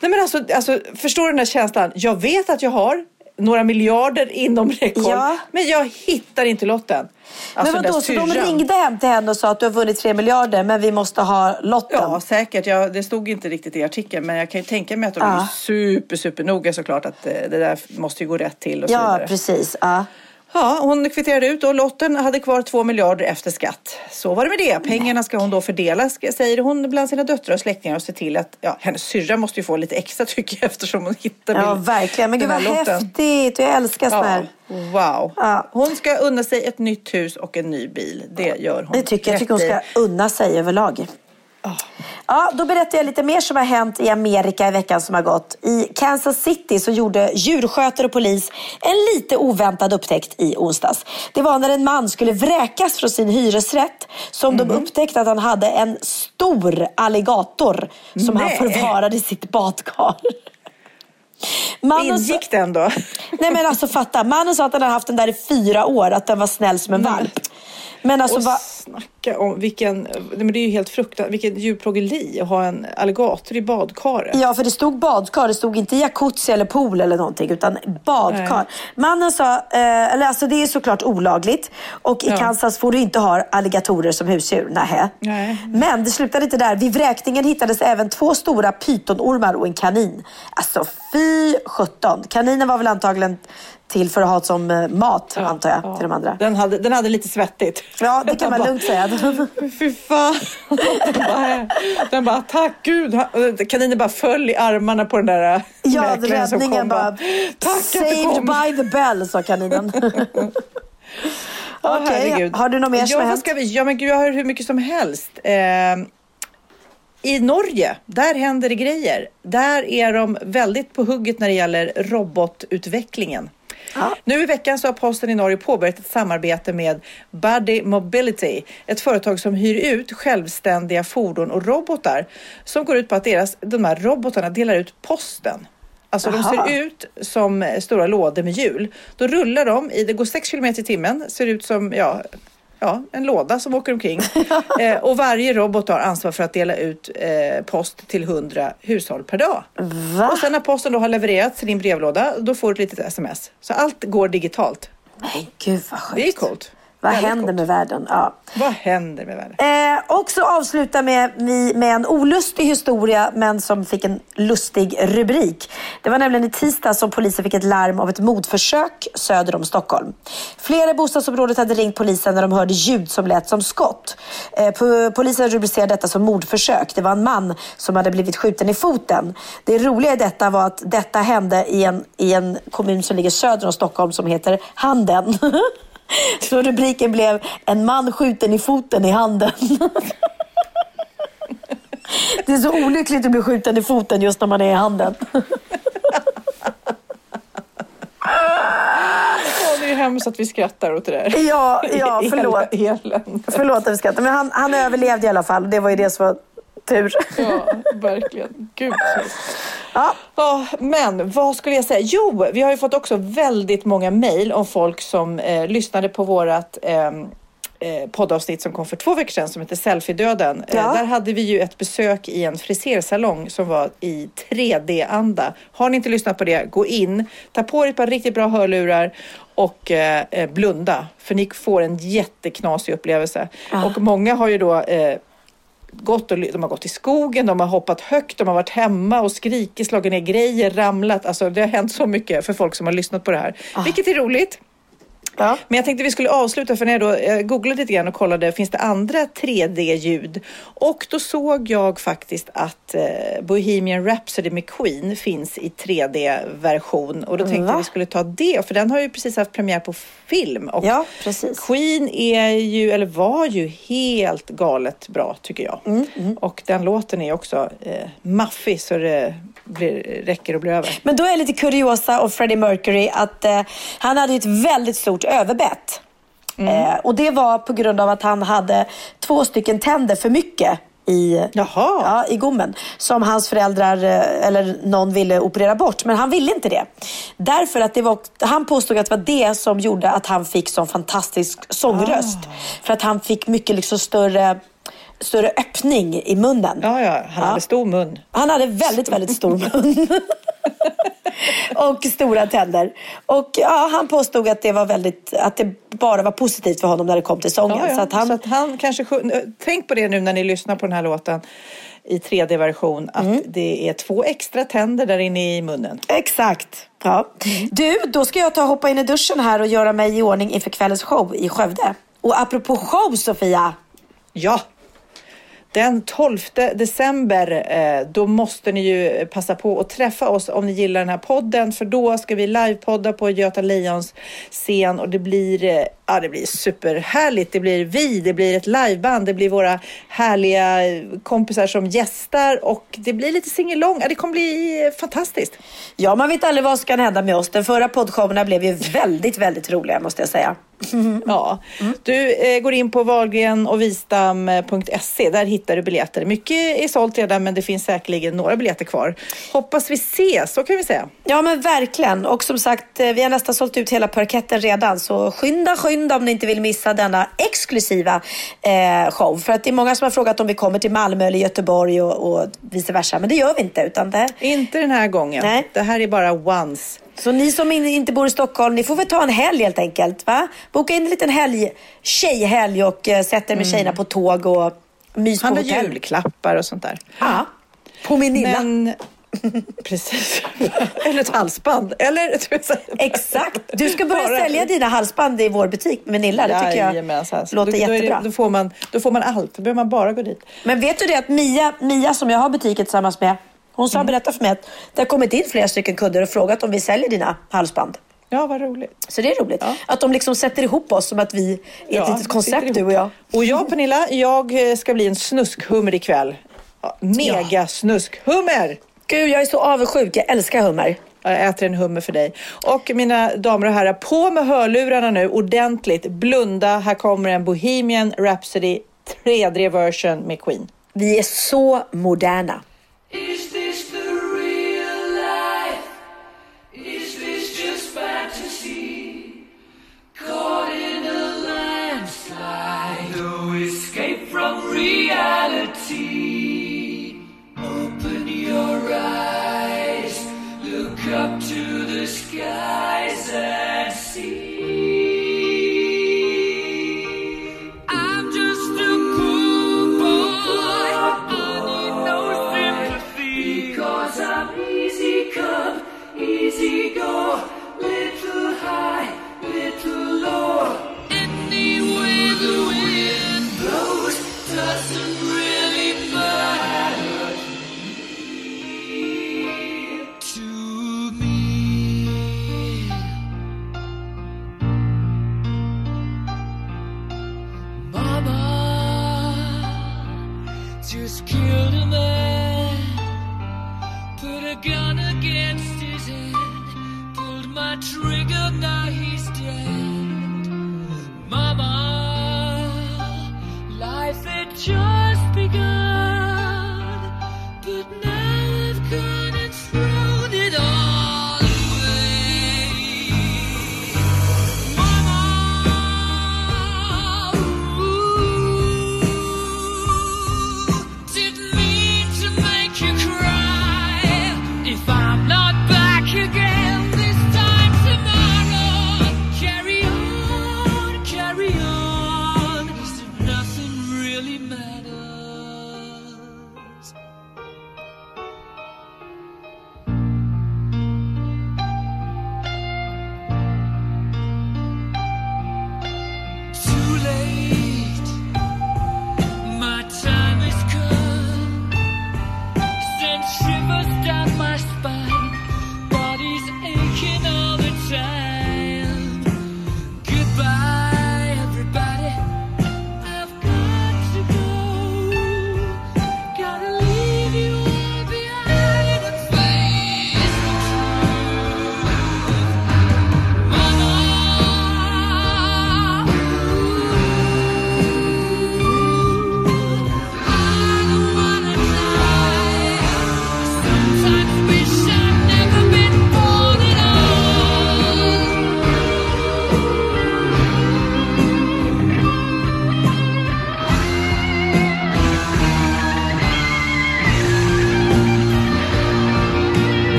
Nej men alltså, alltså, förstår du den här känslan? Jag vet att jag har några miljarder inom räckhåll, Ja. men jag hittar inte lotten. Alltså, men vadå, så de ringde hem till henne och sa att du har vunnit tre miljarder men vi måste ha lotten? Ja, säkert. Ja, det stod inte riktigt i artikeln, men jag kan ju tänka mig att de Ja. är super, super noga såklart att eh, det där måste ju gå rätt till och så Ja, vidare. precis. Ja. Ja, hon kvitterade ut och lotten hade kvar två miljarder efter skatt. Så var det med det. Pengarna ska hon då fördela, säger hon, bland sina döttrar och släktingar och se till att, ja, hennes syrra måste ju få lite extra tycker jag eftersom hon hittade Ja, bil- verkligen. Men gud vad lotten. häftigt. Jag älskar sånt Ja, här. wow. Ja. Hon ska unna sig ett nytt hus och en ny bil. Det gör hon. Det tycker jag. Jag tycker hon ska unna sig överlag. Ja, då berättar jag lite mer som har hänt i Amerika i veckan som har gått. I Kansas City så gjorde djurskötare och polis en lite oväntad upptäckt i onsdags. Det var när en man skulle vräkas från sin hyresrätt som Mhm. de upptäckte att han hade en stor alligator som Nej. han förvarade i sitt badkar. Mannen Ingick den då? Nej men alltså fatta, mannen sa att han hade haft den där i fyra år, att den var snäll som en valp. Men alltså och vad... snacka om vilken, men det är ju helt fruktansvärt, vilket djurplågeri att ha en alligator i badkaret. Ja, för det stod badkar. Det stod inte jacuzzi eller pool eller någonting, utan badkar. Nej. Mannen sa, eh, eller alltså det är såklart olagligt. Och i Ja. Kansas får du inte ha alligatorer som husdjur. Nähä. Nej. Men det slutade inte där. Vid vräkningen hittades även två stora pytonormar och en kanin. Alltså fy sjutton. Kaninen var väl antagligen till för att ha som eh, mat, antar jag, till de andra. Den hade, den hade lite svettigt. Ja, det kan man lugnt säga. Fy fan. Den bara, den bara, tack gud. Kaninen bara föll i armarna på den där Ja, mäklaren som räddningen bara, tack saved by the bell, sa kaninen. Okej, herregud. har du något mer som ja, har hänt? Ska vi? Ja, men gud, jag har hur mycket som helst. Eh, I Norge, där händer det grejer. Där är de väldigt på hugget när det gäller robotutvecklingen. Nu i veckan så har Posten i Norge påbörjat ett samarbete med Buddy Mobility, ett företag som hyr ut självständiga fordon och robotar som går ut på att deras, de här robotarna delar ut posten. Alltså de Aha. ser ut som stora lådor med hjul. Då rullar de i, det går 6 km i timmen, ser ut som ja, ja, en låda som åker omkring. eh, och varje robot har ansvar för att dela ut eh, post till 100 hushåll per dag. Och sen när posten då har levererats till din brevlåda, då får du ett litet sms. Så allt går digitalt. Nej, gud vad sjukt. Det är coolt. Vad Väldigt händer med världen? Ja. Vad händer med världen? Eh, också avsluta med, med med en olustig historia men som fick en lustig rubrik. Det var nämligen i tisdag som polisen fick ett larm av ett mordförsök söder om Stockholm. Flera i bostadsområdet hade ringt polisen när de hörde ljud som lät som skott. Eh, po- polisen rubricerade detta som mordförsök. Det var en man som hade blivit skjuten i foten. Det roliga i detta var att detta hände i en, i en kommun som ligger söder om Stockholm som heter Handen. Så rubriken blev En man skjuten i foten i handen. Det är så olyckligt att bli skjuten i foten just när man är i handen. Det är hemskt att vi skrattar åt det där. Ja, ja förlåt. Förlåt att vi skrattar. Men han, han överlevde i alla fall. Det var ju det som var tur. Ja, verkligen. Gud. Ja. men vad skulle jag säga? Jo, vi har ju fått också väldigt många mejl om folk som eh, lyssnade på vårat ehm, eh, poddavsnitt som kom för två veckor sedan som heter Selfie-döden. Ja. Eh, där hade vi ju ett besök i en frisersalong som var i 3D-anda. Har ni inte lyssnat på det, gå in, ta på er ett par riktigt bra hörlurar och eh, eh, blunda. För ni får en jätteknasig upplevelse. Och många har ju då eh, gått och, de har gått i skogen, de har hoppat högt, de har varit hemma och skrikit, slagit ner grejer, ramlat. Alltså det har hänt så mycket för folk som har lyssnat på det här. Vilket är roligt. Men jag tänkte vi skulle avsluta för när jag då jag googlade lite grann och kollade, finns det andra 3D-ljud? Och då såg jag faktiskt att eh, Bohemian Rhapsody med Queen finns i 3D-version. Och då tänkte Va? vi skulle ta det, för den har ju precis haft premiär på film. Och Ja, precis. Queen är ju, eller var ju helt galet bra tycker jag. Mm, Och den låten är också eh, maffig så det blir, räcker och blir över. Men då är lite kuriosa om Freddie Mercury att eh, han hade ett väldigt stort överbett. Eh, och det var på grund av att han hade två stycken tänder för mycket i, ja, i gommen. Som hans föräldrar eh, eller någon ville operera bort. Men han ville inte det. Därför att det var, han påstod att det var det som gjorde att han fick sån fantastisk sångröst. För att han fick mycket liksom större större öppning i munnen. Ja, ja, han hade stor mun. Han hade väldigt, väldigt stor mun. och stora tänder. Och ja, han påstod att det var väldigt, att det bara var positivt för honom när det kom till sången. Ja, ja. Så att han, Så att han kanske, sjung- tänk på det nu när ni lyssnar på den här låten i 3D-version, att Mm. det är två extra tänder där inne i munnen. Exakt. Ja. Du, då ska jag ta hoppa in i duschen här och göra mig i ordning inför kvällens show i Skövde. Och apropå show, Sofia. Ja, den 12 december, eh, då måste ni ju passa på att träffa oss om ni gillar den här podden, för då ska vi livepodda på Göta Lejons scen och det blir, eh, ja, det blir superhärligt. Det blir vi, det blir ett liveband, det blir våra härliga kompisar som gästar och det blir lite singelång. Ja, det kommer bli eh, fantastiskt. Ja, man vet aldrig vad som kan hända med oss. Den förra poddshowerna blev ju väldigt, väldigt roliga måste jag säga. Ja, du eh, går in på Wahlgren och Wistam.se. Där hittar du biljetter. Mycket är sålt redan, men det finns säkerligen några biljetter kvar. Hoppas vi ses, så kan vi säga. Ja men verkligen. Och som sagt, eh, vi har nästan sålt ut hela parketten redan. Så skynda, skynda om ni inte vill missa denna exklusiva eh, show. För att det är många som har frågat om vi kommer till Malmö eller Göteborg och, och vice versa. Men det gör vi inte. Utan det... Inte den här gången. Nej. Det här är bara once. Så ni som in, inte bor i Stockholm, ni får väl ta en helg helt enkelt. Va? Boka in en liten helg, tjejhelg och eh, sätt er med tjejerna på tåg och mys på Han har hotell. julklappar och sånt där. Ja, på min lilla. Men... Precis. Eller ett halsband. Eller... Exakt. Du ska börja Bara- sälja dina halsband i vår butik med Nilla. Det tycker jag Jajamensan. låter då, då, jättebra. det, då, får man, då får man allt. Då behöver man bara gå dit. Men vet du det att Mia, Mia som jag har butiken tillsammans med, hon Mm. sa berätta för mig att det har kommit in flera stycken kunder och frågat om vi säljer dina halsband. Ja, vad roligt. Så det är roligt. Att de liksom sätter ihop oss som att vi är ett Ja, litet koncept du och jag. Och jag Pernilla, jag eh, ska bli en snuskhummer ikväll. Ja, Mega snuskhummer! Gud, jag är så avundsjuk. Jag älskar hummer. Jag äter en hummer för dig. Och mina damer och herrar, på med hörlurarna nu ordentligt. Blunda, här kommer en Bohemian Rhapsody 3D version med Queen. Vi är så moderna. Skies and see.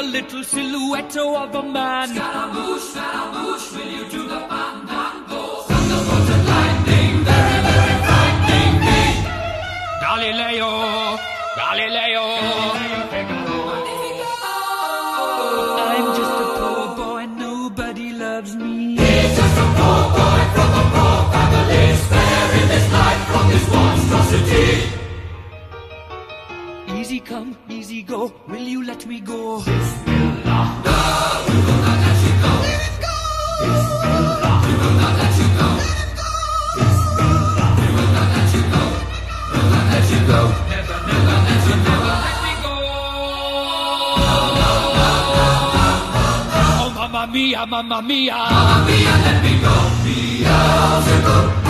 A little silhouette of a man. Scaramouche, Scaramouche, will you do the fandango? Thunderbolt and lightning, very, very frightening me. Galileo, Galileo. I'm just a poor boy, nobody loves me. He's just a poor boy from a poor family, sparing his life from this monstrosity come, easy go. Will you let me go? Will not let you go. Let it go. Will not let you go. Let it go. Will not let you go. Let go. Never, never. Never let me go. Oh, mamma mia, mamma mia. Mamma mia, let me go. Beelzebub.